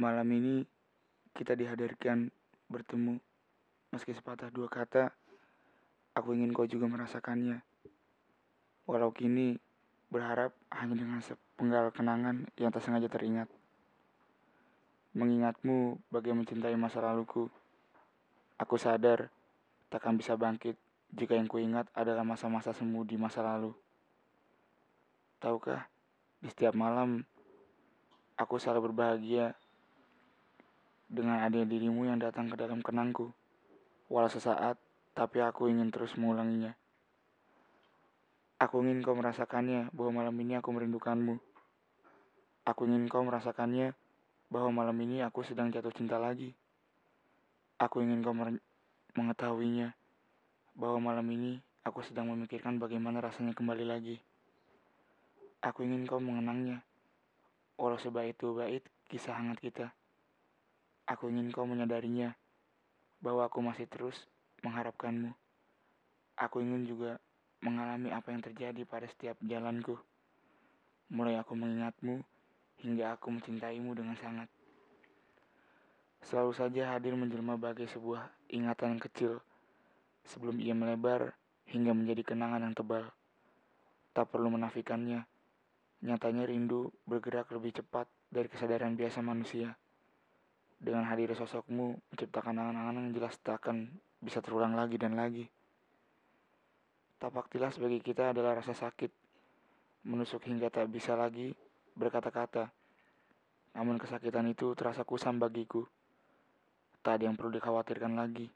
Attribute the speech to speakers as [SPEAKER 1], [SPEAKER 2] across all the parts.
[SPEAKER 1] Malam ini kita dihadirkan bertemu meski sepatah dua kata aku ingin kau juga merasakannya. Walau kini berharap hanya dengan sepenggal kenangan yang tak sengaja teringat. Mengingatmu bagai mencintai masa laluku. Aku sadar takkan bisa bangkit jika yang kuingat adalah masa-masa semu di masa lalu. Tahukah, di setiap malam aku selalu berbahagia dengan adanya dirimu yang datang ke dalam kenangku. Walau sesaat, tapi aku ingin terus mengulanginya. Aku ingin kau merasakannya bahwa malam ini aku merindukanmu. Aku ingin kau merasakannya bahwa malam ini aku sedang jatuh cinta lagi. Aku ingin kau mengetahuinya bahwa malam ini aku sedang memikirkan bagaimana rasanya kembali lagi. Aku ingin kau mengenangnya, walau sebaik itu bait kisah hangat kita. Aku ingin kau menyadarinya bahwa aku masih terus mengharapkanmu. Aku ingin juga mengalami apa yang terjadi pada setiap jalanku. Mulai aku mengingatmu hingga aku mencintaimu dengan sangat. Selalu saja hadir menjelma bagai sebuah ingatan yang kecil sebelum ia melebar hingga menjadi kenangan yang tebal. Tak perlu menafikannya, nyatanya rindu bergerak lebih cepat dari kesadaran biasa manusia. Dengan hadir sosokmu menciptakan angan-angan yang jelas tak akan bisa terulang lagi dan lagi. Tapak tilas bagi kita adalah rasa sakit, menusuk hingga tak bisa lagi berkata-kata. Namun kesakitan itu terasa kusam bagiku. Tak ada yang perlu dikhawatirkan lagi.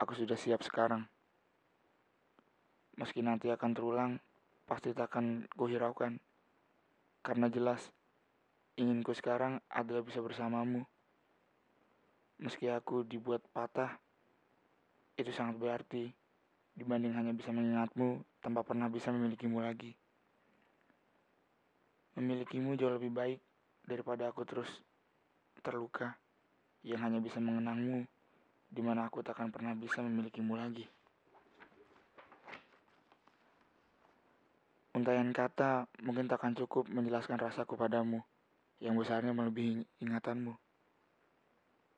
[SPEAKER 1] Aku sudah siap sekarang. Meski nanti akan terulang, pasti tak akan kuhiraukan. Karena jelas, inginku sekarang adalah bisa bersamamu. Meski aku dibuat patah, itu sangat berarti dibanding hanya bisa mengingatmu tanpa pernah bisa memilikimu lagi. Memilikimu jauh lebih baik daripada aku terus terluka yang hanya bisa mengenangmu di mana aku takkan pernah bisa memilikimu lagi. Untayan kata mungkin takkan cukup menjelaskan rasaku padamu yang besarnya melebihi ingatanmu.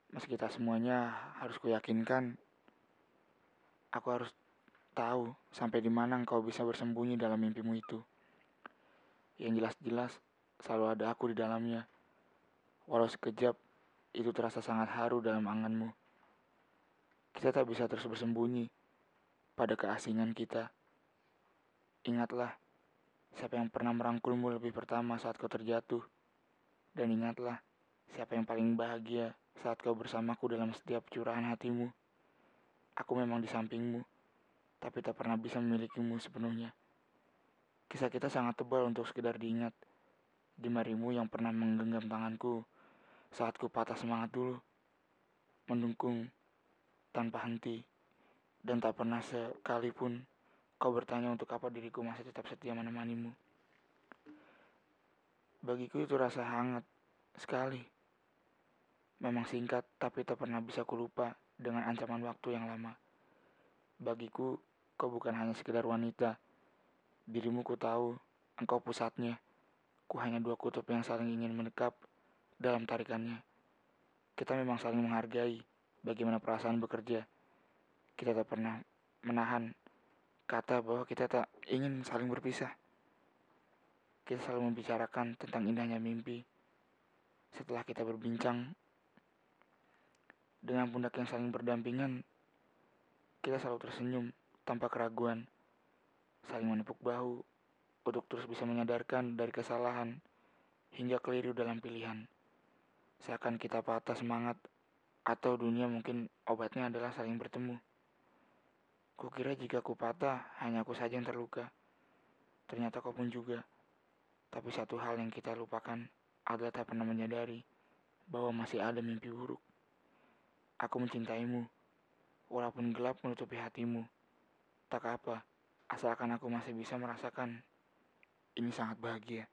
[SPEAKER 1] Meski tak semuanya harus kuyakinkan, aku harus tahu sampai di mana engkau bisa bersembunyi dalam mimpimu itu. Yang jelas-jelas selalu ada aku di dalamnya. Walau sekejap, itu terasa sangat haru dalam anganmu. Kita tak bisa terus bersembunyi pada keasingan kita. Ingatlah, siapa yang pernah merangkulmu lebih pertama saat kau terjatuh. Dan ingatlah, siapa yang paling bahagia saat kau bersamaku dalam setiap curahan hatimu. Aku memang di sampingmu, tapi tak pernah bisa memilikimu sepenuhnya. Kisah kita sangat tebal untuk sekedar diingat. Di marimu yang pernah menggenggam tanganku saat ku patah semangat dulu. Mendukung tanpa henti. Dan tak pernah sekalipun kau bertanya untuk apa diriku masih tetap setia menemanimu. Bagiku itu rasa hangat sekali. Memang singkat, tapi tak pernah bisa kulupa dengan ancaman waktu yang lama. Bagiku, kau bukan hanya sekedar wanita. Dirimu ku tahu, engkau pusatnya. Ku hanya dua kutub yang saling ingin mendekap dalam tarikannya. Kita memang saling menghargai bagaimana perasaan bekerja. Kita tak pernah menahan kata bahwa kita tak ingin saling berpisah. Kita selalu membicarakan tentang indahnya mimpi. Setelah kita berbincang dengan pundak yang saling berdampingan, kita selalu tersenyum tanpa keraguan, saling menepuk bahu untuk terus bisa menyadarkan dari kesalahan hingga keliru dalam pilihan. Seakan kita patah semangat atau dunia mungkin obatnya adalah saling bertemu. Kukira jika ku patah, hanya aku saja yang terluka. Ternyata kau pun juga. Tapi satu hal yang kita lupakan adalah tak pernah menyadari bahwa masih ada mimpi buruk. Aku mencintaimu, walaupun gelap menutupi hatimu. Tak apa, asalkan aku masih bisa merasakan ini sangat bahagia.